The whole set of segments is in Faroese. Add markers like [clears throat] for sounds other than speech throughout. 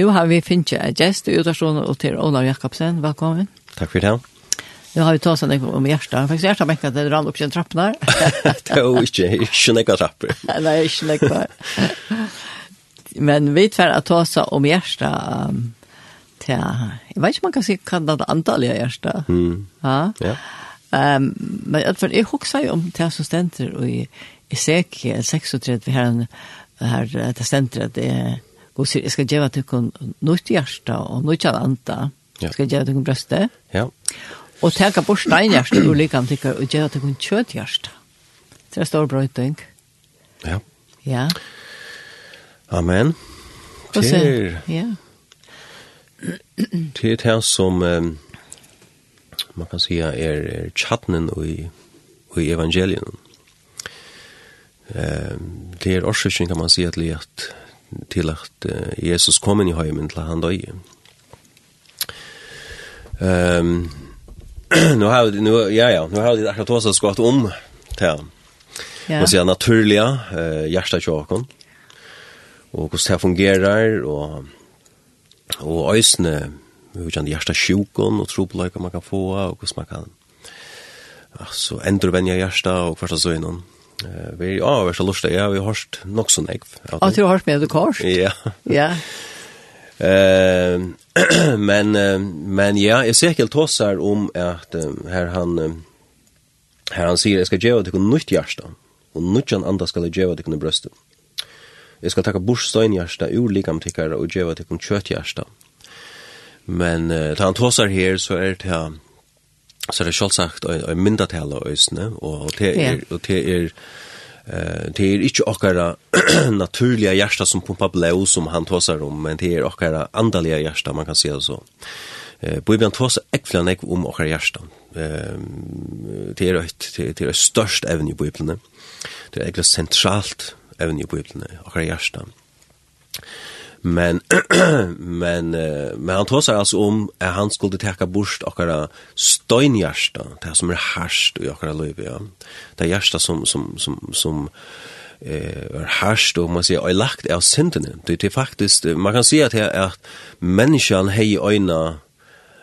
Nu har vi finnet en gest i utavstående og til Olav Jakobsen. Velkommen. Takk for det. Nu har vi tatt sånn om hjertet. Faktisk hjertet har merker at det rann opp sin trappen her. det er jo ikke, ikke nekka trapper. Nei, ikke nekka. Men vi tver at tås om hjertet um, til, jeg vet ikke om man kan si hva det er antallet hjertet. Mm. Ja. ja. Um, men jeg, jeg husker jo om det som stender i Ezekiel 36, her, her, det stenter at det er og sier, jeg skal gjøre at du kan nødt hjerte og nytt av anta. Jeg skal gjøre at du kan brøste. Ja. Og tenke på steinhjerte og like antikker, og gjøre at du kan kjøthjerte. Det er stor brøyting. Ja. Ja. Amen. Til, ja. til det som um, man kan si er, er tjattnen i, i evangelien. Um, det er årsøkning kan man si at, at til at Jesus kom inn i heimen til han døye. Um, nu har vi, nu, ja, ja, nu har vi akkurat også skått om til Ja. Man ser naturliga eh, hjertetjåkon, og hvordan det fungerer, og, og øysene, hvordan hjertetjåkon og tropeløyka man kan få, og hvordan man kan altså, endrevende hjertet og hvert så søgnen. Mm vi er avhvers av lustig, ja, vi har hørt nok sånn jeg. At du har hørt med det kors? Ja. [laughs] Ja. Eh [clears throat] men men ja, jag ser helt tossar om att här han här han säger jag ska ge dig nytt hjärta och nytt andra ska jag ge dig bröst. Jag ska ta bort stein hjärta ur likam tycker och ge dig kött hjärta. Men eh han tossar här så är det här så det er selvsagt en myndatale av øsene, og det er, og det er, Uh, det er ikke okkara [clears throat] naturliga hjärta som pumpar blå som han tåsar om, men det er okkara andaliga hjärta, man kan säga det så. Eh, uh, Bibeln tåsar äckliga nek om okkara hjärta. Eh, uh, det är ett, det är ett störst även i Bibeln. Det är äckliga centralt även i Bibeln, okkara hjärsta. Men [clears throat] men men han tog sig alltså om att han skulle täcka bort och steinhjärta, det som är harst och jag kan ja. Det hjärta som som som som eh är harst och man säger lagt av synden. Det är faktiskt man kan säga att här är människan hej öna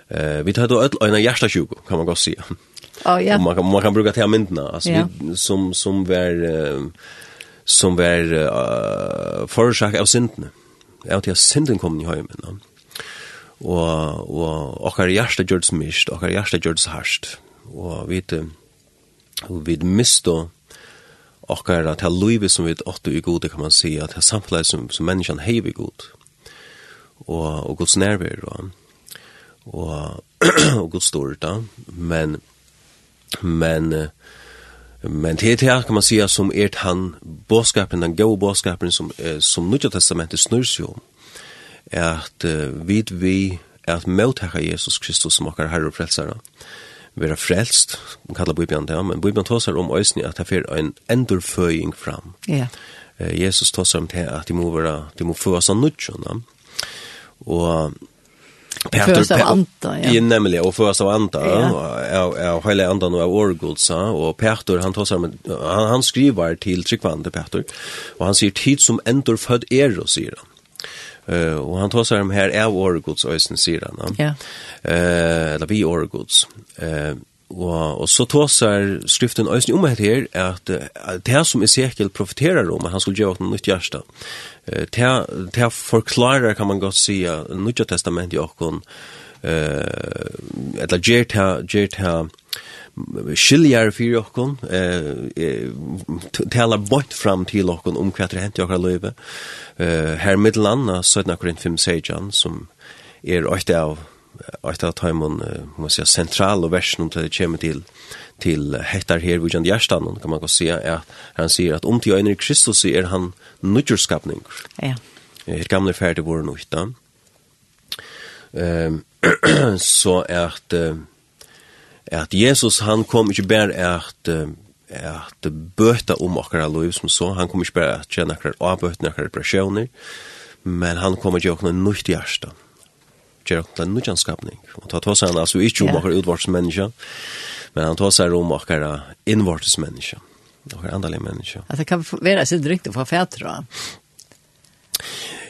eh vi tar då öll öna hjärtasjuk kan man gå se. Ja ja. Man kan man kan bruka till myndna alltså ja. som som var som var uh, försak av synden. Ja, til ikke, synden kom i høymen. No? Og, og okkar hjerte gjør det mist, okkar hjerte gjør det harst. Og vi vi misto okkar at det livet som vi åtte i gode, kan man si, at det samfunnet som, som menneskene heiv i god. Og, og gods nærvær, og, [clears throat] og, og gods stort, da. Men, men, uh, Men det här kan man säga som ert han båskapen, den gode båskapen som, eh, som Nya Testamentet snurr sig om. Är att eh, vid vi är att mottaka Jesus Kristus som åker herre och frälsare. Vara frälst, man kallar Bibeln det, men Bibeln tåsar om ösning att det för en ändorföjning fram. Ja. Eh, Jesus tåsar om det att de må vara, de må föra av nudgen. Och Först av anta, ja. Ja, nemlig, og först av anta, ja, och hela andan av Årgodsa, och Peter, han tar med, han, han skriver till Tryggvande Peter, och han sier, tid som ändå född er, och säger han. Uh, och han tar sig om här är orgods, och sen han, ja. Uh, eller vi Årgods. Uh, Og, og så tåsar skriften øysen om det her, at, at det som Ezekiel profeterer om, at han skulle gjøre noe nytt hjärsta, det, det forklarer, kan man godt si, nytt testament i åkken, eh, eller gjør det, gjør det, skiljer for åkken, eh, taler bort fram til åkken om hva det hent i åkken løyve. Eh, her middelandet, 17. Korint 5, 16, som er åkte av ett av timon man säga central och version till det kommer till till hettar här vid hjärtan kan man gå se är han säger att om till en Kristus är han nytjurskapning. Ja. Eh gamla färde vore nog då. Ehm så att att Jesus han kom inte bara att att bøta om okkara liv som så, han kom ikke bare at kjenne okkara avbøtene, okkara depresjoner, men han kommer til okkara nytt hjärsta. Mm gjør han til en nødjanskapning. Og ta tås han altså ikke om yeah. akkurat utvartsmenneske, men han tås her om akkurat innvartsmenneske, akkurat andalige menneske. At det kan være så drygt å få fætre.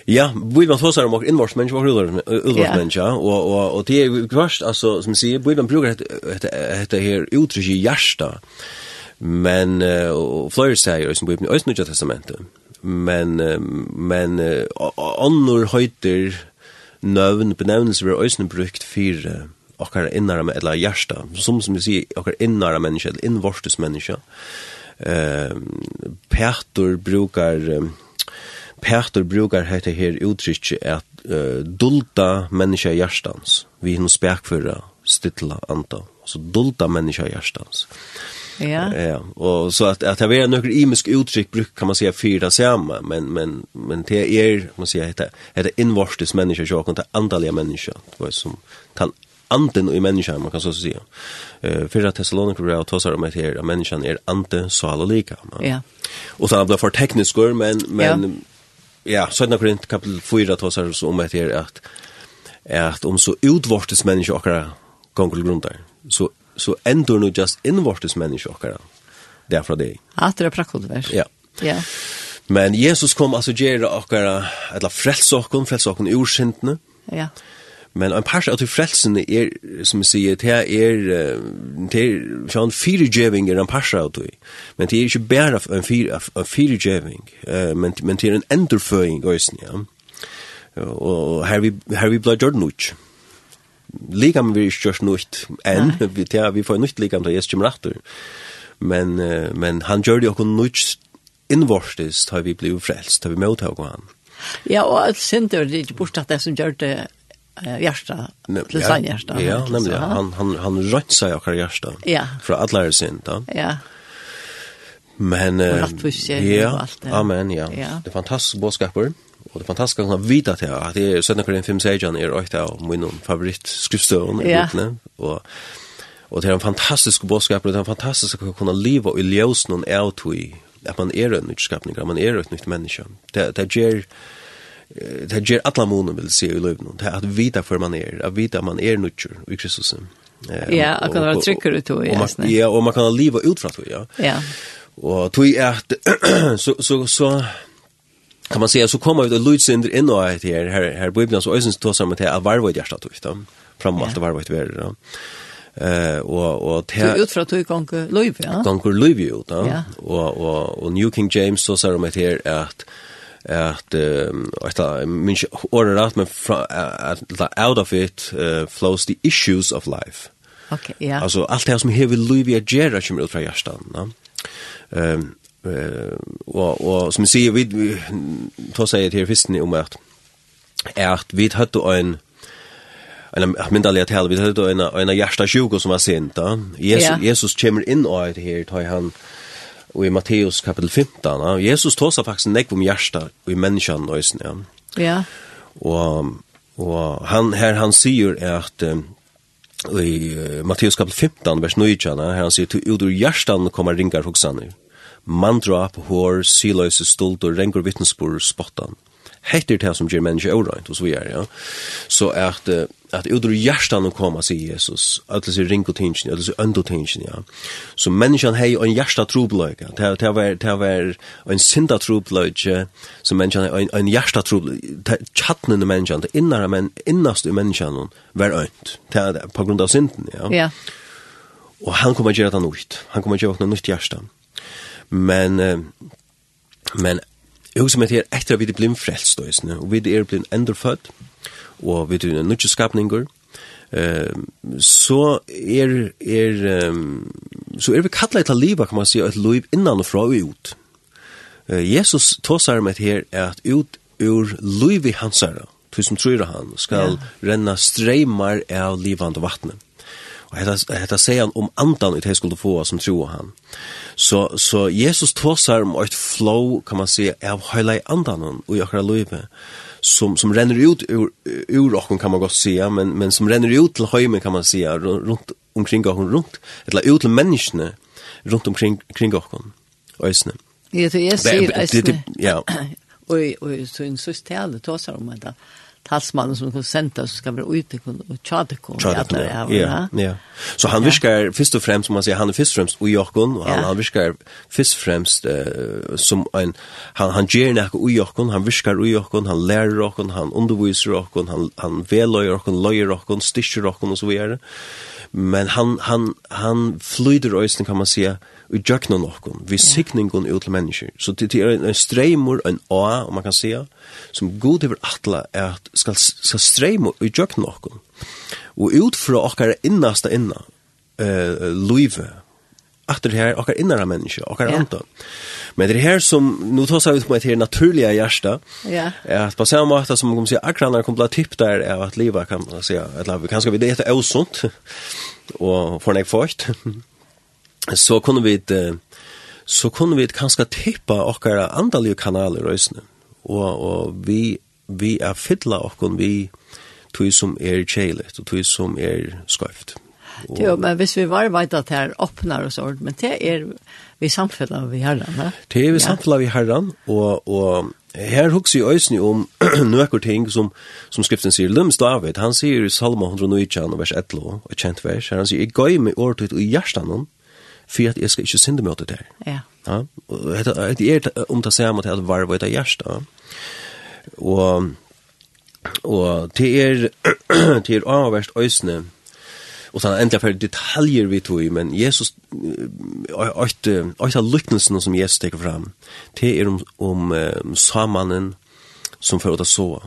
Ja, vi man tås om akkurat innvartsmenneske og utvartsmenneske, yeah. og, og, og det er kvart, altså, som jeg sier, vi man bruker dette her uttrykk i hjertet, men, og flere sier, som vi har i Østnudja testamentet, men uh, men uh, annor høyter nøvn, benevnelse vi er øyne brukt for okkar innara med eller hjärsta som som vi sier okkar innara människa eller innvortes människa ehm Peter brukar Peter brukar hetta her uttryck at uh, dulta menneske hjärtans vi hin spärkföra stilla anta så dulta menneske hjärtans Ja. Ja, och så att att det är några imisk uttryck bruk kan man säga fyra samma men men men det är man säger heter heter invorstes människa jag kan ta andaliga människa det var som tal anden i människan man kan så säga. Eh förra Thessaloniker och tosar om att här människan är ante sal och lika. Ja. Och så blir för tekniskt men men ja, så när Korint kapitel 4 tosar så om att här att att om så utvortes människa och gånger grundar så så ändrar nu just invortes människor där. Därför det. Att det är praktiskt. Ja. Ja. Men Jesus kom alltså ger okkara eller frälsa okkon, frälsa okkon ur syndene. Ja. Men en par av frälsen er, som jeg sier, det er, det er sånn firegeving er en par av de. Men det er ikke bare en firegeving, men, men det er en endurføying også, ja. Og her vi, her vi ble gjort noe ligam vi ikke gjørs nøyt enn, vi, ja, vi får nøyt ligam da Jesus kommer etter. Men, uh, men han gjør det jo nøyt innvortes da vi blir frelst, da vi møter av han. Ja, og alt synder det ikke bortsett det som gjør det eh hjärta till sin hjärta. Ja, nämligen han han han rensar jag kvar hjärta. Ja. För alla är synd då. Ja. Men eh, ja, amen, ja. ja. Det är fantastiskt boskaper. Mm. Och det fantastiska att vita till att det är sådana kring fem Sajan är ett av min favorit skrivstören i boken och och det är en fantastisk budskap och det är en fantastisk att kunna leva i ljus någon out i att man är en ny skapning, man är ett nytt människa. Det det ger det ger alla månen vill se i livet någon. Det att vita för man är, att vita man är nutcher i Kristus. Ja, och kan vara trycker ut och ja, och man kan leva ut från det, ja. Ja. Och tog är så så så kan man säga så kommer vi då lutsynder in och här här här bibeln så ösens tog som att det är varvigt hjärtat då då framåt det varvigt vi då eh och och det ut från tog konke Louis ja konke Louis ju då och och och New King James så sa de att här att att att men order att men out of it uh, flows the issues of life. Okej, okay, ja. Yeah. Alltså allt det som hever Louis Viagera kommer ut från hjärtan, va? Ehm og, og som jeg sier, vi, vi tar seg til fyrsten om at, er at vi hadde en, en myndelighet her, vi hadde en, en hjerte sjuko som var sint. Jesus, ja. Jesus kommer inn og er her, tar han, og i Matteus kapitel 15, ja. Jesus tar seg faktisk nekv om hjerte og i menneskene nøysen, ja. Ja. Og, og han, her han sier at, i Matteus kapitel 15, vers 9, her han sier, «Til ut ur hjertan kommer ringar hoksane.» mandrap, hår, siløse stolt og rengur vittnesbor spottan. Hektir det som gjør menneske åreint, og så videre, ja. Så at, at ut ur hjertan å komme, sier Jesus, alle sier ring og tingene, alle sier ønd og tingene, ja. Så menneskene hei en hjersta trobløyke, det er det var en sinda trobløyke, så menneskene hei en hjersta trobløyke, tjattnene menneskene, det innare, men innast i menneskene var øynt, det er på grunn av synden, ja. Ja. Og han kommer å gjøre det nytt, han kommer å gjøre det nytt hjertan. Ja. Men, men jeg husker meg til etter at vi er blind frelst, og vi er blitt endrefødt, og vi er nødvendig skapninger, så er, er, så er vi kattlet til livet, kan man si, et liv innan og fra og ut. Jesus tåsar med her at ut ur liv i hansara, som tror han, skal renna streymar av livande vattnet. Og hetta hetta seg han om andan i det skulle få som tro han. Så så Jesus tåsar om ett flow kan man se av hela andan och jag kan löpa som som renner ut ur ur rocken kan man gott se men men som renner ut till hemmen kan man se runt omkring och runt eller ut till människorna runt omkring kring och ösnen. Ja, det är så. Ja. Och och så en så ställe tåsar om det talsmannen som kan sända så ska vara ute och chatta kom. Ja, ja. Så han viskar först och främst som man säger han är först och främst och Jockon och han han viskar först och uh, som en han han ger när och Jockon han viskar och Jockon han lär Jockon han undervisar och han han väl Jockon lojer och sticker Jockon och så vidare men han, han, han flyder øysen, kan man säga, i jökna nokkun, vi sikningun ut til mennesker. Så det er en streimur, en a, om man kan säga, som god over atla er at skal, skal streimur i jökna nokkun. Og ut fra okkar innasta inna, uh, luive, Atter her, okkar innara menneske, okkar yeah. anta. Men det er her som, nu tås jeg ut på et her naturliga hjärsta, yeah. at på samme måte som man kan säga, akranar kommer att tipp der av at livet kan man säga, att vi kanskje vi det er osunt, [laughs] og får nek fort, så [laughs] kunne vi så kunne vi kanskje tippa okkara andalige kanaler røysene, og, og vi, vi er fylla okkon vi tog som er kjeilet, og tog som er skøyft. Mm. Jo, men hvis vi var vet at her åpner oss ord, men det er vi samfunnet vi herren, ne? Det er vi ja. samfunnet vi herren, og, og her hugser jeg øyne om [clears throat] noen ting som, som skriften sier, Lums David, han sier i Salma 119, vers 11, et kjent vers, her han sier, «Jeg gøy med året ut i hjertanen, for at jeg skal ikke synde meg til det. Ja. ja? Og det er om det samme til at varve ut av hjertet. Og, og det er, [clears throat] det er avverst øyne, och sen ändligen för detaljer vi tog i, men Jesus åt åt liknelsen som Jesus tar fram det är om om um, samannen som för att så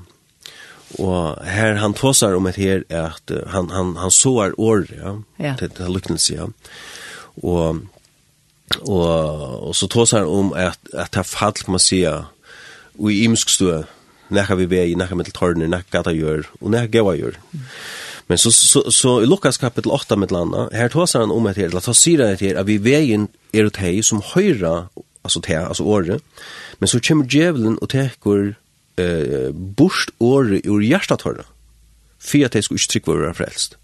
och här han tåsar om et her at att han han han sår år ja, ja. til det liknelse ja och och og så tåsar om att att er fall kan man säga og i imsk stå nekka vi vei, i mittel med nekka gata gör och nekka gava gör mm. Men så, så, så i Lukas kapitel 8 med landa, her tåsar han om et her, la sier han et her, at vi veien er ut hei som høyra, altså te, altså året, men så kommer djevelen og tekur eh, bort året ur hjertet høyra, for at de skulle ikke trykke være frelst.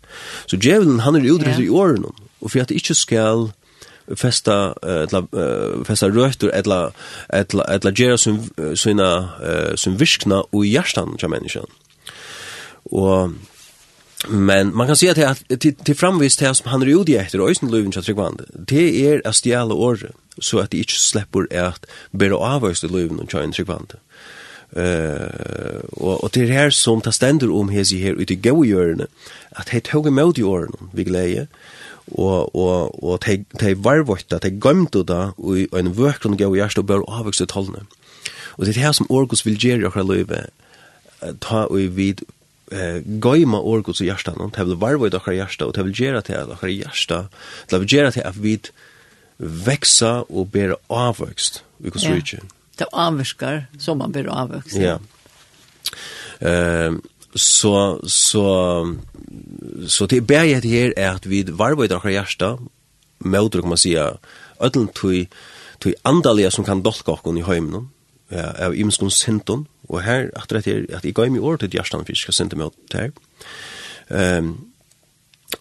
Så djevelen, han er utrettet yeah. i åren, og for at de ikke skal festa etla uh, festa røttur etla etla etla gera sum sina uh, sum viskna og hjartan hjá menneskjan. Og Men man kan säga att till till framvist här som han är ute efter ösen löven så tryggvand. Det är att stjäla år så att det inte släpper att bära av ösen löven och tjäna tryggvand. Eh och och det är här som tar ständer om här sig här ute i gåjörne att det tog emot i åren vi glädje og og og tei tei varvotta tei gømtu da og ein vørkun go jarst og bør avvøkst tolne. Og det her som Orgus vil gjere okra løve ta og vid eh goima orgus i hjärtan och tävla varva i dockar jarsta og tävla gera till dockar jarsta tävla gera til at vid veksa og ber avvekst vi kan region det avväxkar så man blir avväxt ja. Ehm så så så det bär jag det här är att vid varva i dockar hjärta möter kan man säga ödlntui tui andalia som kan dolka okkon i heimen ja, av imskon sinton Og her, at det er, at jeg gav i året til Gjerstan, for jeg skal sende meg til her. Um,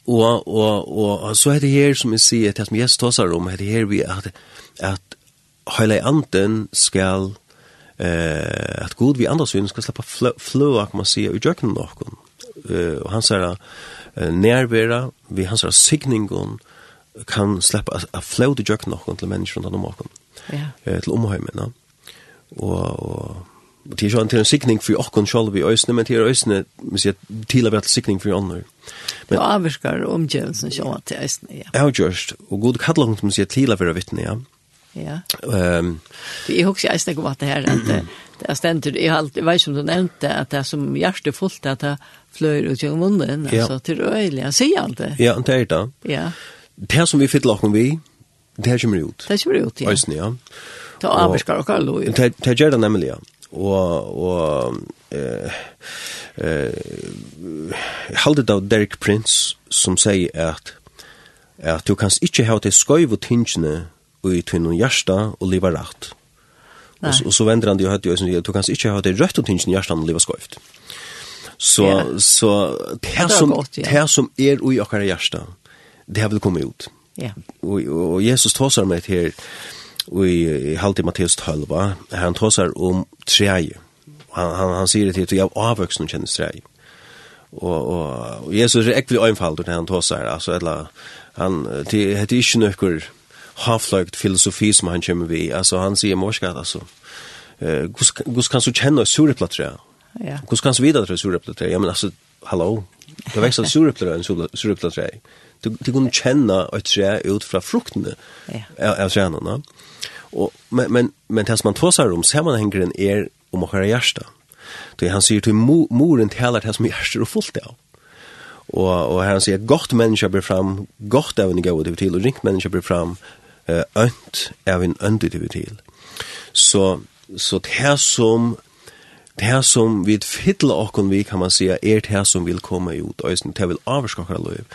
og, og, og så er det her som jeg sier, til at vi gjest tåsar om, er det her vi at, at hele anden skal, eh, at god vi andres syn skal slappa fløa, kan man sier, i jøkken nokon. Uh, og hans herra uh, nærvera, vi hans herra signingen kan sleppa a, flø fløa i nokon til mennesker rundt om nokon. Ja. Eh, til omhøymen, ja. Og, og det er jo en til en sikning for åkken selv i øsene, men til er øsene, vi sier, til å være sikning for ånden. Men, du avvirker omgjørelsen selv til øsene, ja. Ja, just. Og god kallar hun, som sier, til å være vittne, ja. Ja. Um, det Ehm. Vi hugsa eisini om at det her at det er stendur i alt, eg vet som du nevnte at det er som hjertet fullt at det fløyr ut gjennom munnen, ja. altså til øyelig, han sier alt det. Ja, det er det. Ja. Det som vi fyller okken vi, det her kommer ut. Det kommer ut, ja. Eisini, ja. Det avskar okkar lo. Det gjør det nemlig, ja og og eh eh av Derek Prince som sier at at du kanst ikkje ha til skøyv og tingene og i tunn og hjärsta og liva rett. Og, og så vender han det jo høyt jo, du kanst ikkje ha til rødt og tingene i hjärsta og liva skøyvt. Så, yeah. så det, som, godt, ja. det som er ui okkar hjärsta, det har vel kommet ut. Yeah. Og, og og Jesus tåsar meg til her, i halvt i Matteus 12, han tåsar om treje. Han, han, han sier det til, jeg er avvøksen og kjenner trej. Og, og, og Jesus er ekvelig øynfald når han tåsar, altså, eller, han, det er ikke noe havfløygt filosofi som han kommer vi, altså, han sier morskatt, altså, eh, hvordan kan du kjenne sureplattre? Ja. Hvordan kan du vite at det er sureplattre? Ja, men altså, hallo, det er vekst at [laughs] sureplattre enn sureplattre. Du, du kan kjenne et tre ut fra fruktene ja. av, av trene, Og, men men men tills man tåsar om sammanhängren er om å høre hjärsta. Då han säger till moren talar det som hjärta och fullt av. Och och han sier, gott människa blir fram, gott även gå det til, og ringt människa blir fram ønt av även önt det til. Så så det som det som vi fyller och vi kan man säga är det som vill komma ut och det vill avskaka liv.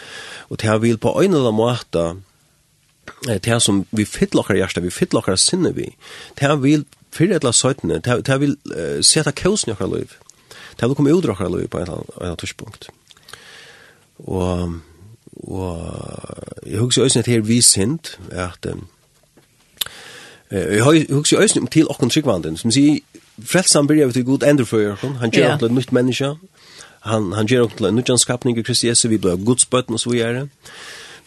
Och det vill på en eller annan måte det som vi fyller okkar hjärsta, vi fyller okkar sinne vi, det vil fyrir etla søytene, det vil uh, seta kausen i okkar liv, det vil komme ut i okkar liv på en eller annet Og, og jeg husker også at her vi sint, at um, Jeg husker jo øyne til okken tryggvanden, som sier, frelsan byrja vi til god endur for han gjør okken til nytt menneske, han, han gjør okken til en nytt skapning i Kristi Jesu, vi blir godsbøtten og så videre.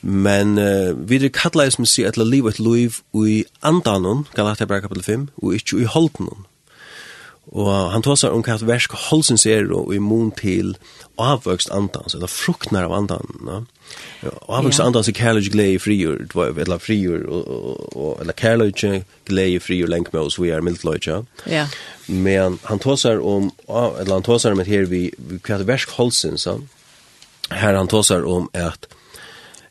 Men uh, vi er kallar som sier at liv et liv i andanon, Galatia kapitel 5, og ikke i holdenon. Og han tåsar om hva versk holdsens er og i mun til avvøkst andans, eller fruktnar av andan. Ja? Avvøkst yeah. andans er kærlig glede i frigjord, eller frigjord, eller kærlig glede i frigjord lenk med oss, vi er mildløyja. Ja. Men han tåsar om, eller han tåsar om at her vi, hva versk holdsens, her han tåsar om at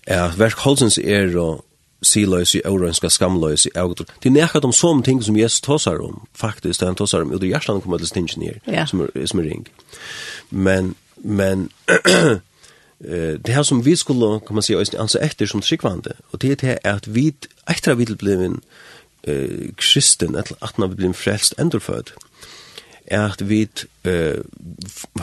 at verk holdsens er og siløys i øvrønska skamløys i øvrønska. Det er nekka om sånne ting som Jesus tåsar om, faktisk, det han tåsar om, og det er hjertan kommer til stingen her, som er, som er ring. Men, men, [clears throat] det her som vi skulle, kan man si, ansa etter som tryggvande, og det er at vi, etter at vi blir en uh, kristen, blei at vi blir blei blei blei at vi uh,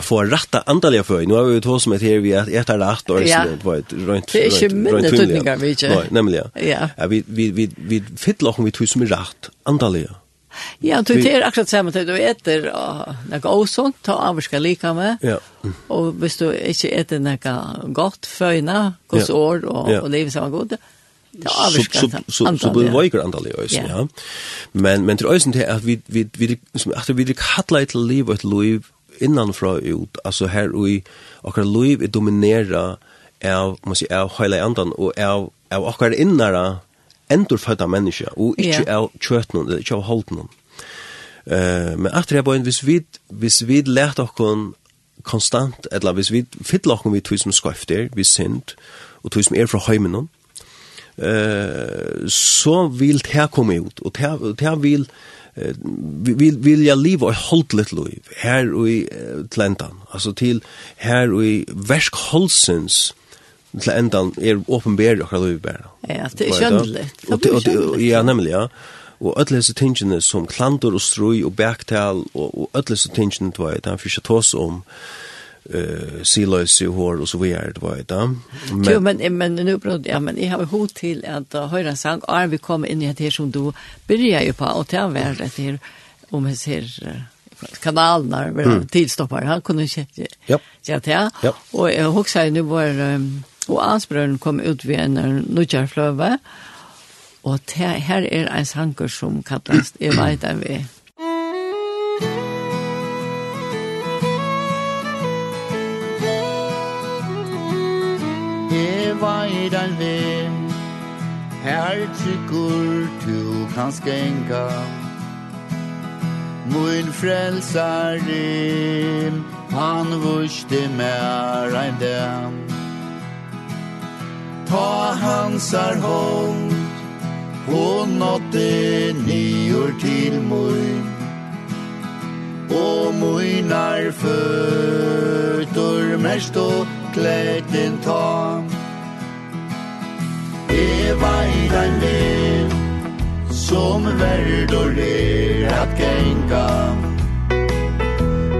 får ratta antalliga för. Nu har vi ju två som ett här vi att äta rätt och ja. det var ett rönt Det är inte mindre tydningar vi inte. Nej, nämligen. Ja. ja. Vi, vi, vi, vi fyller om vi tog som är rätt antalliga. Ja, du det är akkurat samme tid du äter något osont, ta avska lika med. Ja. Og hvis du ikke äter noe godt, föjna, gos år og, ja. och livet som er god. Ja så så så blir veiker antallet øys ja. men men til øysen til at vi vi vi som at vi kallar et liv og liv innanfra ut altså her vi akkurat liv er dominera av man sier av heile andan og av av akkurat innara endurfødda menneske og ikkje av kjøtnum eller ikkje av holdnum. Uh, men att det bara hvis vi, hvis vi lärt och konstant eller hvis vi fyller och vi tog som skrifter vi synd tog som er fra heimen eh, så vil det komme ut, og det det vil Uh, vil vil jeg leva og hållt litt liv här i uh, Atlantan alltså till här i versk holdsens til endan er åpenbær og hva vi bæra. Ja, det er skjønnelig. Det er skjønnelig. Ja, nemlig, ja. Og alle disse tingene som klantor og strøy og bæktal og, og alle disse tingene, det var han fyrst er tås om, uh, eh silos i hår och så vidare det var det. Men jo, men men nu brod ja men jag har hot till att höra sang är vi kommer in i det här som du börjar ju på och det är det här om vi ser kanalerna med mm. tidstoppar han kunde inte ja ja det ja. och jag huxar nu var och Asbrön kom ut vid en nutjarflöva och här är en sanker som kallas jag vet inte dein veg. Her tryggur tu kan skenka Mun frälsare Han vuxte mer ein dem. Ta hansar hånd Hon nådde nyår til mun Og munar fötter Mest og klätten tam leva i den liv Som värd och ler att gänga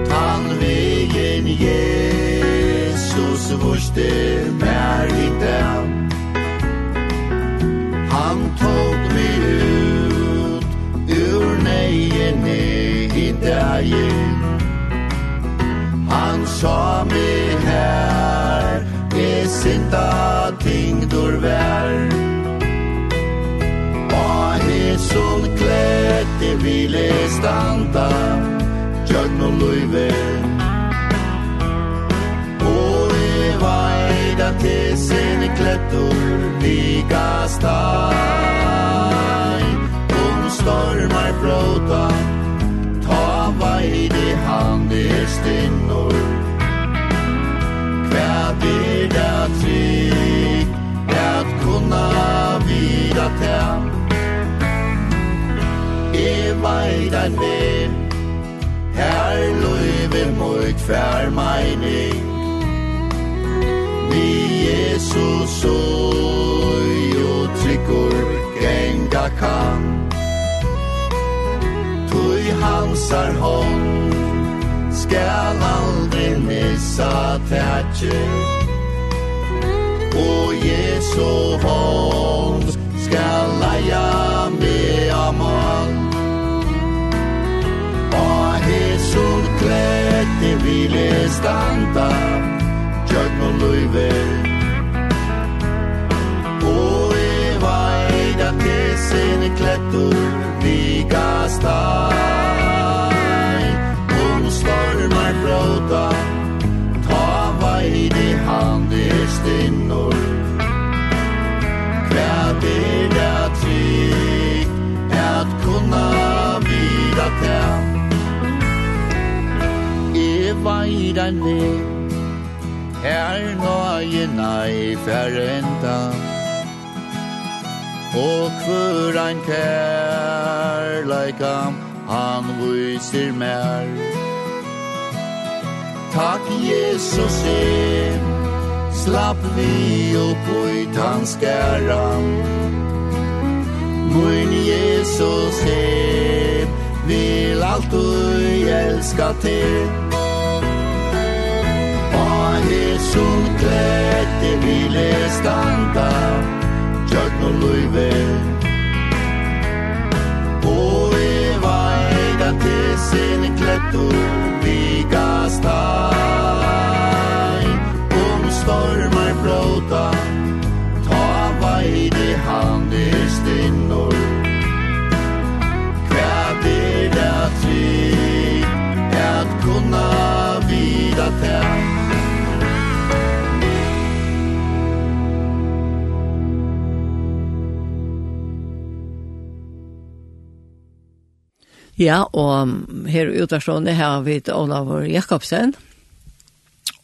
Tan vegen Jesus vuste mer i dem Han tog mig ut ur neien i dagen Han sa mig här är synda ting dur värd vile standa Gjøgn og luive Og i vaida til sine klettur Lika stein Om større mening Her løyve mot fær meining Vi Jesus og jo trykker genga kan. Tui hansar hånd Skal aldri missa tætje. Og Jesu hånd Skal leia me amal. te vile stanta Giorno luive O e vai da te se ne klettur Vi gastai Om stormar bråta Ta vai de hand er stinnor i dein vei Er nei ferrenta Og kvør ein kærleikam Han viser mer Takk Jesus i Slapp vi opp ut hans Mun Jesus i Vil alt du elska til. Jesu sute te vile stanta giorno lui luive Og i vaida te sin ne klettu vi Om stormar blåta ta vai de hand i stinnor Kvæt er det tid att kunna vida tär Ja, og her i utvarsjonen har vi Olav Jakobsen,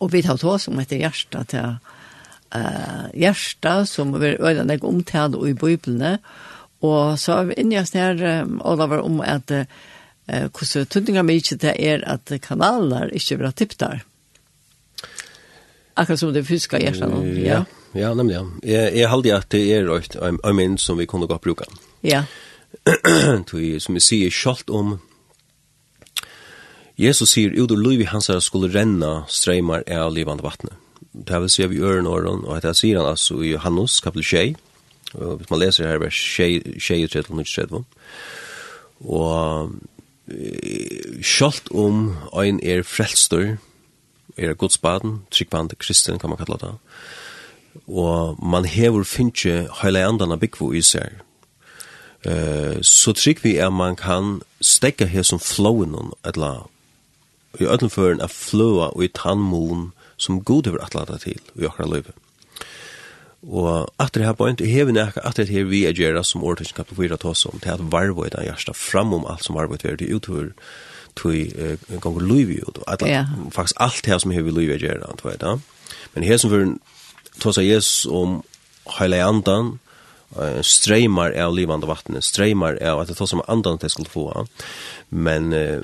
og vi tar to som heter Gjersta til uh, Gjersta, som er øyne deg omtale i Bibelene, og så har vi inngjøst her, um, Olav, om at uh, hvordan tøtninga vi ikke til er at kanaler ikke blir der. Akkurat som det fysiske Gjersta nå. Ja, ja, nemlig, ja. Jeg, jeg halde at det er en jeg minns som vi kunne godt bruke. Ja, ja tog som vi sier kjalt om Jesus sier ut ur liv i hans her skulle renna streimar av livande vattnet. Det vil si vi øren åren, og det sier han altså i Johannes kapitel 6, og hvis man leser her vers 6, 3, og 13, og kjalt om ein er frelstor, er godsbaden, tryggvand, kristen kan man kalla det, og man hever finnje heile andan av byggvo i seg, Eh, så trygg vi er man kan stekka her som flowen on atla. Vi ødlen for en flowa og i tannmon som god over atlata til i okra løyve. Og at det her point, en hever nekka at det her vi er gjerra som årtøkken kapel 4 tås om til at varvå i den hjersta fram om alt som varvoid i til utover tui gongur luivi ut og atla, faktisk alt her som hever luivi er gjerra, men her som fyrir tås av Jesus om heile andan uh, streimar av livande vattnet, streimar av at det tar som andan til skulle få. Men, uh,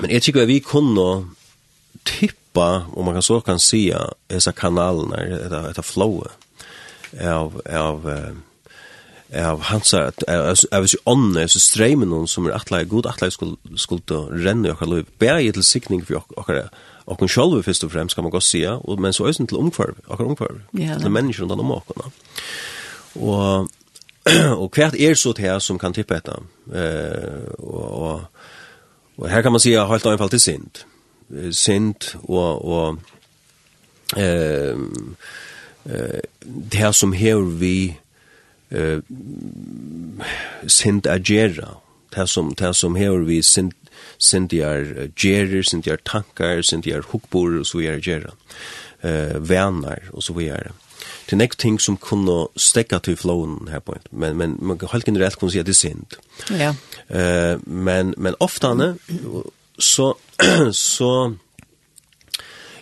men jeg tykker at vi kunne tippa, om man kan så kan sia, dessa kanalerna, dette detta flowet av, av uh, av hans av oss ånne, så streimen noen som er atleie, god atleie skulle renne i okkar liv, bæg til sikning for okkar okkar sjálfu først og fremst, kan man godt sia, men så òsne til omkvarv, okkar omkvarv, til mennesker undan om okkar. Og, [clears throat] og hvert er så det som kan tippa etter. Eh, og, og, og her kan man si halt helt anfall til synd. Sint og, og eh, det som hever vi eh, sint agera. Det som, det som hever vi sint sindiar gerir, sindiar tankar, sindiar hukbor og så er gera. Eh, vänner og så vidare. Det er nekk ting som kunne stekka til flowen her på, men, men man kan helt generelt kunne si at det er sind. Ja. Eh, men, men oftane, så, så,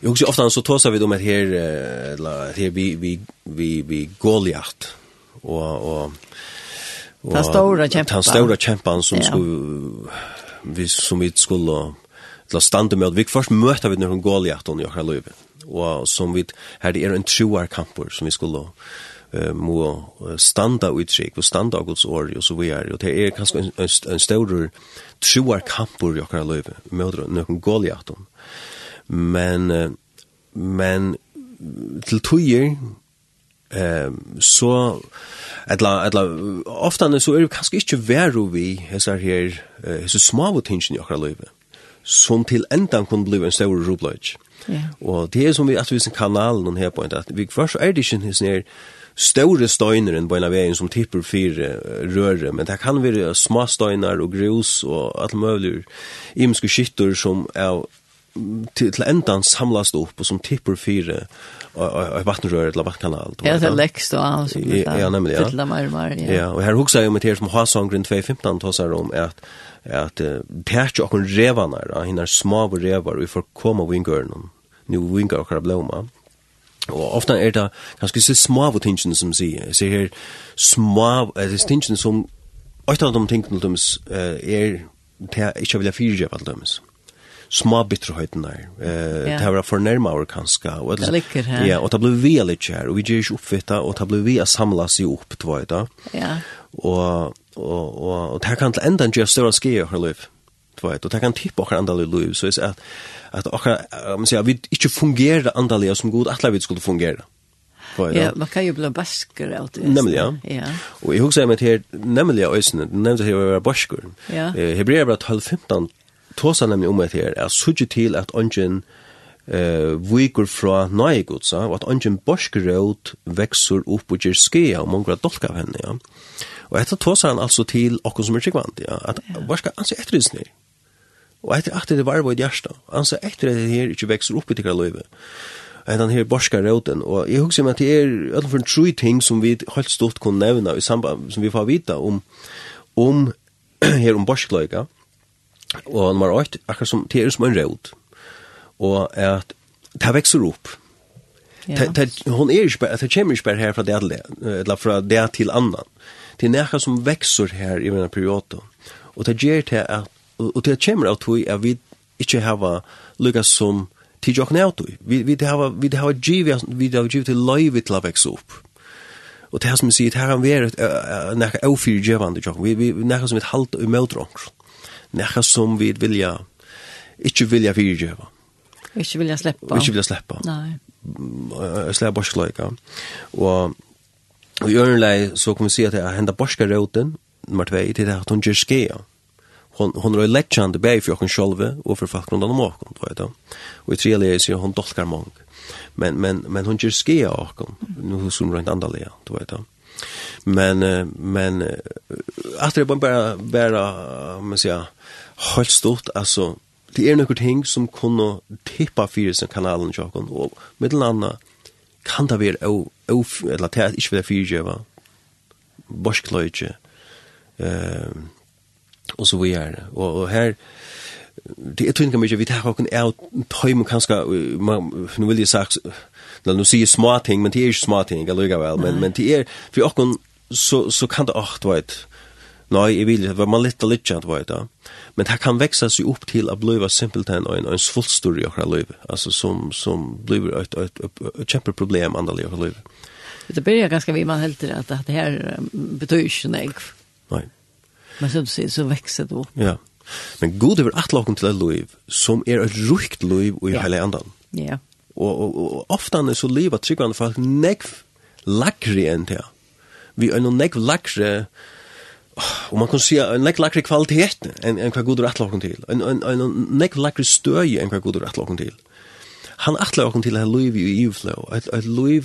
Jag husker ofta så tåsar vi dem et här eller här vi, vi, vi, vi Goliat och och og stora kämpan. Den stora kämpan som ja. skulle vi som vi skulle la å stande med, vi først møter vi noen Goliath i åkere løyve, og som vi, her er en troar kamper som vi skulle uh, må standa uttrykk, og standa av Guds år, og så vi er, og det er kanskje en, en, en større troar kamper i åkere løyve, møter noen Goliath, men, men til tøyer, ehm så Etla, etla, ofta så er det kanskje ikke veru vi hesar her, hessar smavo tingene i okra løyve, som til endan kunne bli en større rubløyge. Ja. Og det er som vi at vi sin kanal noen her på en at vi først er det ikke hessar her større støyner enn på en av veien som tipper fire røre, men det kan være små støyner og grus og alt mulig imenske skytter som er til, til endan samlas upp og som tipper fire og ett vattenrör eller vattenkanal. Ja, det er lekst og alltså. Ja, ja, nemlig, ja. Fylla mer og mer. Ja, Ja, og her här jeg om et her som har sång runt 2015 tosar om att att perch och revarna, då hinner små revar vi får komma vingörn. Nu vingar och blomma. Og ofta er det ganske så små av tingene som sier. Jeg ser her små av tingene som, og et av de tingene som er, det er ikke vilja jeg fyrtjøp alt dømes små bitterheten der. Eh, yeah. Det var fornærmet over kanskje. Og det ligger her. Ja, og det ble vi litt her, og vi gjør ikke oppfittet, og det ble vi å samle seg opp, det var det. Ja. Og, og, og, og det kan til enda gjøre større ske i her liv. Det var det. Og det kan tippe okker andre liv, så jeg sier at, at okker, man sier, vi ikke fungerer andre liv som god, alle vi skulle fungere. Ja, man kan ju bli basker av det. Nämligen, ja. ja. Och jag husker mig till, nämligen, jag nämnde att jag var basker. Ja. Hebreer var 12-15 tåsa nemlig om et her, er sudje til at ongen eh, viker fra nøye godsa, og at ongen borskerød vekser opp og gjør skea, og mange dolka av henne, ja. Og etter tåsa han altså til okkur som er tryggvand, ja, at ja. hva skal anse etter det Og etter at det var vår hjärsta, anse etter at det her ikke vekser opp i tikkara løyve. Og den her borska råten, og jeg husker meg at det er utenfor en tru ting som vi helt stort kunne nevna, i samband, som vi får vita om, om [clears throat] her om borskløyga, Og nummer 8, akkurat som det er som en råd. Og at det vekser opp. Ja. Det, hon er ikke bare, det kommer ikke bare her fra det, eller fra det til annan. Det er noe som vekser her i denne perioden. Og det gjør det at, og det kommer av tog at vi ikke har lykket som tid jokken av tog. Vi, vi har vi har givet, vi har givet til løyve til å vekse opp. Og det er som vi sier, det her har vært noe avfyrgjøvende jokken. Vi, vi, noe som vi har halte i møtronker nekka som vi vilja, ikkje vilja fyrtjøva. Ikkje vilja sleppa. Ikkje vilja sleppa. Nei. Sleppa borskløyka. Og, og i ørenlei så kan vi si at jeg henda borska borskarroten, nummer 2, til det at hun gjør skea. Hon, hon er lekkjande bei for okkum sjolve og for folk rundt om åkken, du vet. Og i tre leie sier hon dolkar mong. Men, men, men hon gjør skea okkum. nu sum rundt andalia, du vet da. Men, men, at det er bara bare, man sier, helt stort, altså, det er noen ting som kunne tippa fyrir sin kanalen tjokken, og med den andre kan det være au, au, eller det er ikke for det fyrtjøva, borskløytje, eh, og så videre. Og, og her, det er tvinga mykje, vi tar okken av tøym og kanska, nu vil jeg sagt, nu sier små ting, men det er ikke små ting, jeg lukar vel, men, men det er, for okken, så, så kan det, åh, du vet, Nei, jeg vil, det var man litt og litt kjent, var det da. Men det kan veksa seg opp til å bli simpelthen og en, en svulstor i okra liv, altså som, som blir et, et, et, et kjempeproblem andal i okra liv. Det börjar ganska vid man helt rätt att det här betyder ju inte Nej. Men som du säger så växer det upp. Ja. Men god er at lakken till et liv som är et rukt liv och i ja. hela andan. Ja. Och, og, og ofta er så livet tryggande folk nekv lakre än det. Vi er noen nekv lakre Og man kan si en nekk lakri kvalitet enn en hva god er atlokken til. En en en nekk lakri støy enn hva god er atlokken til. Han atlokken til till att Louis i Flow. et, att Louis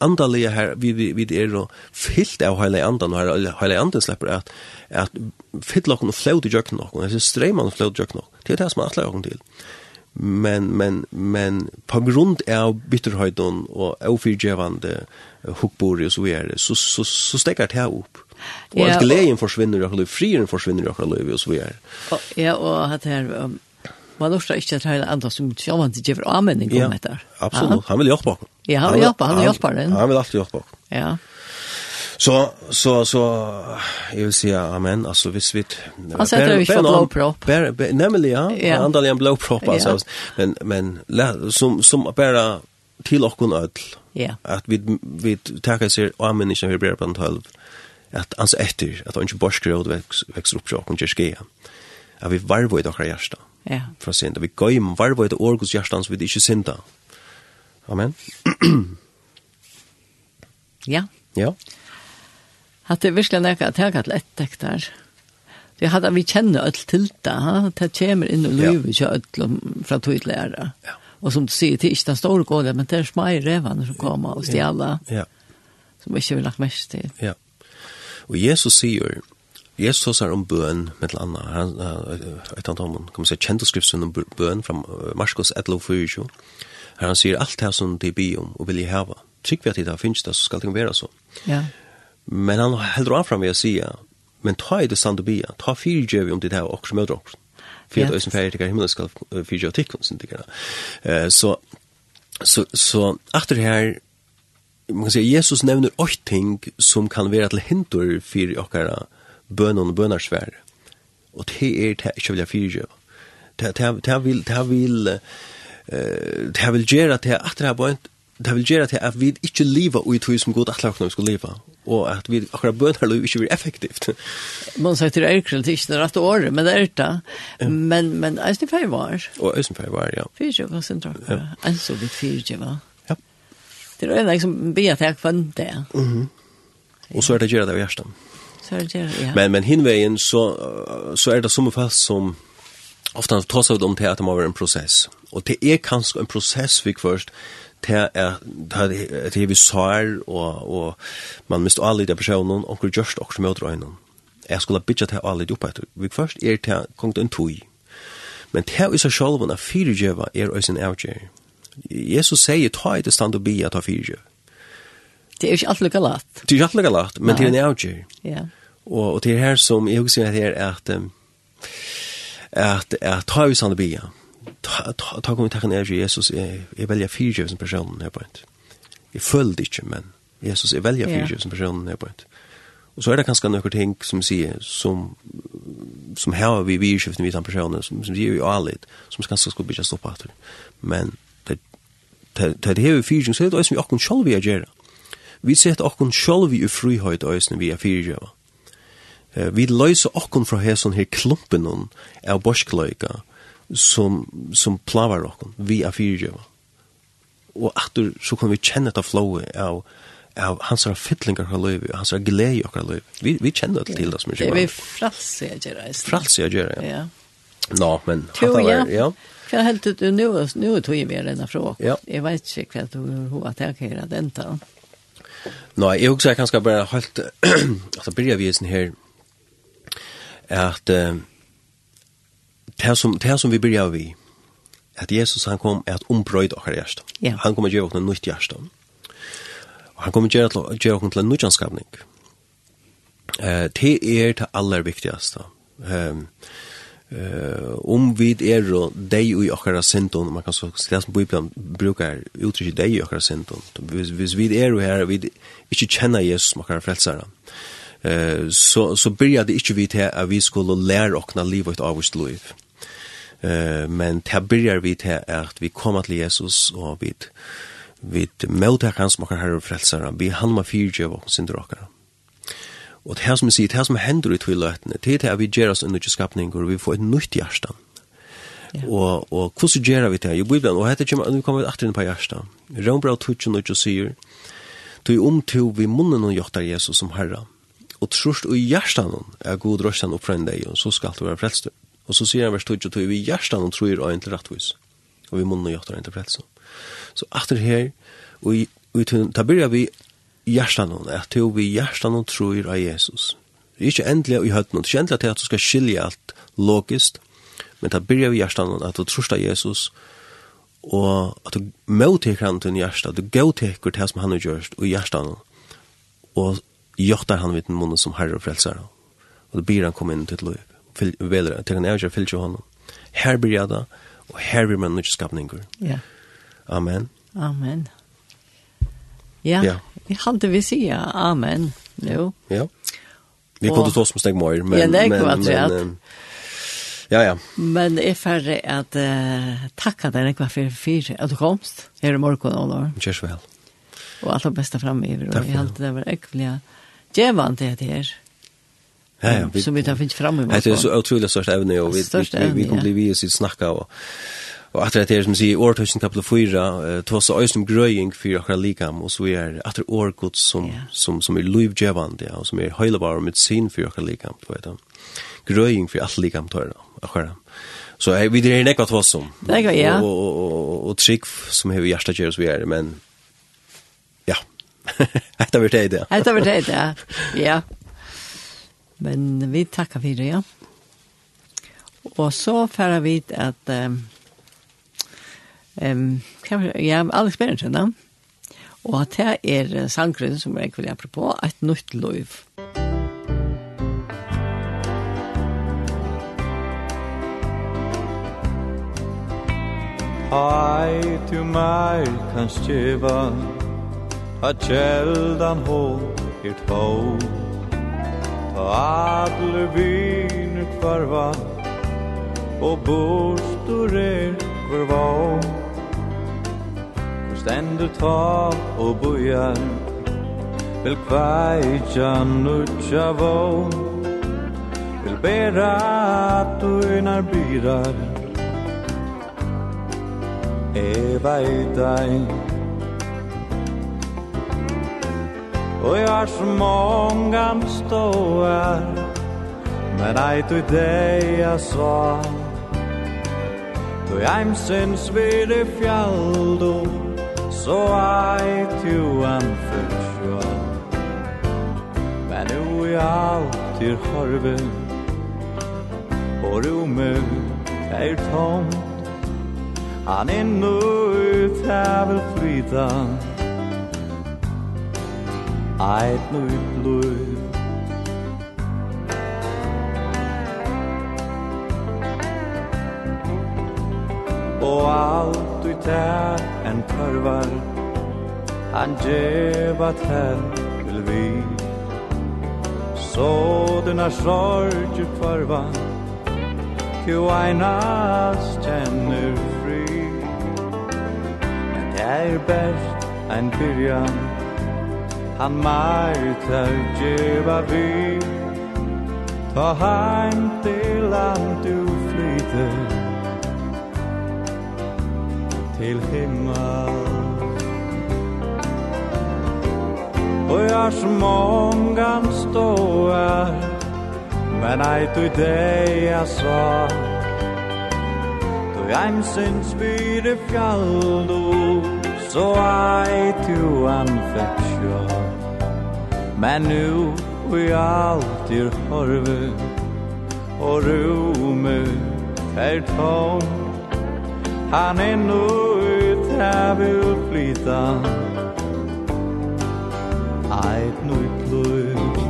andalige her, vi vi vi er då fyllt av heile andan og heile andan slipper at, at fyllt lakken og att att jøkken och flöde jökna och og strömmar och jøkken jökna. Det er det som atlokken til. till men men men på grund av bitterheten och oförgivande hukbor och så vidare så så så stäcker det här upp. Och ja, allt glädjen försvinner och allt friden försvinner och allt och så vidare. Ja och att här man lustar inte att hela andra som jag man inte ger användning om Ja, absolutt. Han vill hjälpa. Ja, han vil hjälpa, han vil hjälpa den. Han vil alltid hjälpa. Ja. Så, så, så, jeg vil si amen, altså hvis vi... Han sätter ju för blowprop. Nämligen, ja, yeah. andal en blowprop, alltså. Yeah. Men, men som, som bara till och öll, yeah. att vi, vi tackar sig amen människan vi blir på en tolv, att ans efter, att han inte borskrod växer upp sig och inte skea, att vi varvar i dåkra hjärsta. Ja. För att synda, vi går varvar i det årgås hjärsta så vi inte synda. Amen. ja. Ja at det virkelig er ikke at jeg har lett der. Vi hadde vi kjenner alt til det, ha? det kommer inn og løver ikke alt fra tog lærer. Ja. Og som du sier, det er ikke den store gården, men det er små revene som kommer og stjæler, ja. ja. som ikke vil lagt mest til. Ja. Og Jesus sier, Jesus sier om bøn med et annet, han, et annet om, kan man si, kjent og skriftsen om bøn fra Marskos 11.4, her han sier, alt det som de bi om og vil jeg hava, trygg vi at det finnes det, så skal det være så. Ja. Men han heldur anfram vi å sige, men ta i det stand og bia, ta fyrtjøvi om det her og som møter okkur. Fyrir at som fyrir tikkar himmelen skal fyrtjøvi tikkun sin tikkar. Så, så, så, aftur her, man kan säga Jesus nämner åt ting som kan vara till hintor för okkara bönon och bönarsvär. Och det är det jag vill fyrtjö. Det här vill, det här vill, det här vill göra det här att det här bönt det vil gjøre til at vi ikke lever i tog som god atler vi skal leva, og at vi akkurat bønner ikke blir effektivt. Man sier til Erkrel til ikke det året, men det er det. Men, men Øystein Feir var. Og Øystein Feir var, ja. Fyrtjøk var sin trakk, ja. En så vidt fyrtjøk var. Ja. Det er en liksom be at jeg kvann det. Og så er det gjøre det i hjertet. Så er det gjøre, ja. Men, men hinveien så, så er det som fast som ofta tar seg om til at det må være en prosess. Og det er kanskje en prosess vi først, det er det er vi sår og, og man mist alle de personene og hvor gjørst og som møter øynene jeg skulle bytja det alle de oppe etter vi først er det kongt en tog men det er i seg selv at fyrirgjøva er øyne avgjør Jesus sier ta i det stand og bi at ta fyrirgjøva Det er ikke alt lukka lat. Det er ikke alt lukka lat men det er en avgjør. Ja. Og, og det er her som jeg husker at det er at at at ta i stand sanne bia ta kom i takken er Jesus, er, velger fyrtjøv som personen her på en. Jeg følte ikke, men Jesus, er velja fyrtjøv som personen her på en. Og så er det kanskje noen ting som sier, som, som her vi virkjøften vi tar personen, som, som sier vi alit, som kanskje skulle bli stoppa etter. Men det er det her fyrtjøv, så er det også vi akkur sjálf vi er gjerra. Vi sett akkur sjálf vi er frihøyt øyne vi er fyrtjøva. Vi løyser akkur fra hesson her klumpen av borskløyga, som, som plavar okken, vi er fyrirgjøva Og atur så kan vi kjenne dette flowet av, av hans har fytlingar har løyvi, hans har glede i okkar løyvi. Vi, vi kjenner det til det som er kjøva. Vi fralse jeg gjør det. Fralse jeg gjør det, ja. Nå, men... Jo, ja. ja. För helt du nu nu tog jag med denna fråga. Ja. jeg vet ikke hva du hur att jag kan göra den då. Nej, jag också jag kanske bara helt att börja vi her at uh, det som, det som vi börjar vi, at Jesus han kom at ombrøyde okkar hjärsta. Yeah. Han kom at gjøre okkar nytt hjärsta. Og han kom at gjøre okkar til en nyttjanskapning. Eh, det er det aller viktigaste. Eh, eh, om vid er og deg i okkar sinton, man kan så det som Bibelen brukar uttrykk deg i okkar sinton. Hvis, hvis vi er og her, vi ikke kjenner Jesus som okkar frelsare. Eh, så, så byrjar det ikke vi til at vi skulle lære okkar livet av vårt liv. Eh, men det börjar vi til at vi kommer til Jesus og vi vi møter hans makar herre och frälsare. Vi handlar fyrtjöv och syndrakare. Og det her som vi sier, det her som hender i tviløtene, det er det at vi gjør oss under skapning, og vi får et nytt hjerte. Yeah. Og, og hvordan gjør vi det? Jo, Bibelen, og dette kommer, vi kommer alltid inn på hjerte. Rønbra Rønbrau tutsen og ikke sier, du er omtå vi munnen og gjør Jesus som herre, og trust og hjertet er god røsten og frem deg, og så skal du være frelst. Og så sier han vers 22, vi hjertan og tror er egentlig rettvis. Og vi munnen og det egentlig frelse. Så etter her, og i, da begynner vi hjertan og, at to vi hjertan og tror er Jesus. Det er ikke endelig i høyden, det er ikke endelig til at du skal skilje alt logisk, men da begynner vi hjertan og at du tror av Jesus, og at du møteker han til en hjertan, du gauteker til det som han har gjort, og hjertan og jaktar han vidt den munnen som herre og frelser. Og det blir han kom inn til et løp velger, til han avgjør fyllt jo honom. Her blir jeg da, og her blir man ikke skapninger. Ja. Amen. Amen. Ja, ja. Vi hadde vi sier amen. Jo. Ja. Vi kunde stå som steg mer, men... Ja, det er kvart, ja. Ja, ja. Men jeg er ferdig at uh, takka deg nekva for fire, at du komst her i morgen, Ola. Kjørs vel. Og alt det beste fremme i, og jeg halte det var ekkelig. Djevan til det her ja, ja, vi, som vi tar finnes fram i. Det er så utrolig størst evne, og vi, vi, vi, vi kommer bli vi och sitt snakka, og, Og at det er som sier, året høysen kapel 4, tås og øysen grøying for akkurat likam, og så er at det er god som, som, som er lovgjevand, ja, og som er høylebar med sin for akkurat likam, du vet Grøying for alt likam, tås akkurat. Så jeg, vi er nekva til tås om. Nekva, ja. Og, og, og, og trygg som hever hjertet gjør vi er, men ja, [laughs] Hetta vert det. Hetta vert det. Ja. [laughs] Men vi takkar for det. Ja. Og så färrar vi at um, um, kan ja Alex Berntsen då. Och att det är sanggrund som jag vill apropå et nytt liv. Hei, du mer kan stjeva, at kjeldan hår er tåg. Adler byn kvarva Og bostor er kvarva Stendur ta og bojar Vil kvaitja nutja vå Vil bera tuinar byrar Eva i deg Og jeg har så många ståar Men ei du deg jeg sa Du heimsins vid i fjall du Så ei du an fyrt Men nu er allt i horven Och rummet är tomt. Han er nøyt, ut vil vill flyta eit nu bløy Og alt ut er en tørvar Han djeva tær vil vi Så den er sorg ut farva Kju einas kjenner fri Men det er best en byrjan Han märkar djeva vi. Ta heim til land du flyter. Til himmel. Og jeg jag som mångan ståar Men ei du deg jeg sa Du heim syns byr fjall du Så ei du anfett sjå. Men nu vi alltid horve Og rume er tom Han er nu utravi utflyta Eit nu utløy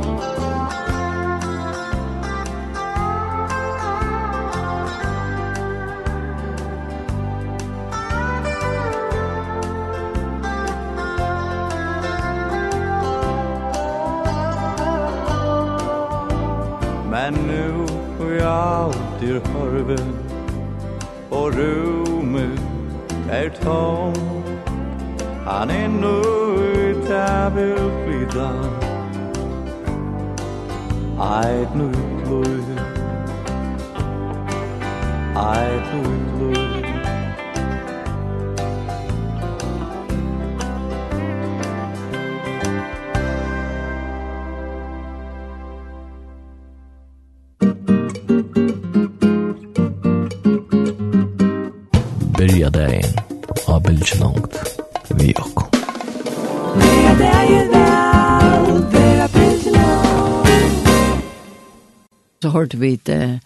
gjort vi uh,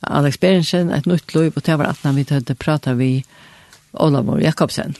Alex Berensen, et nytt løy, og det var at vi tøtte prata vi Olavur Jakobsen.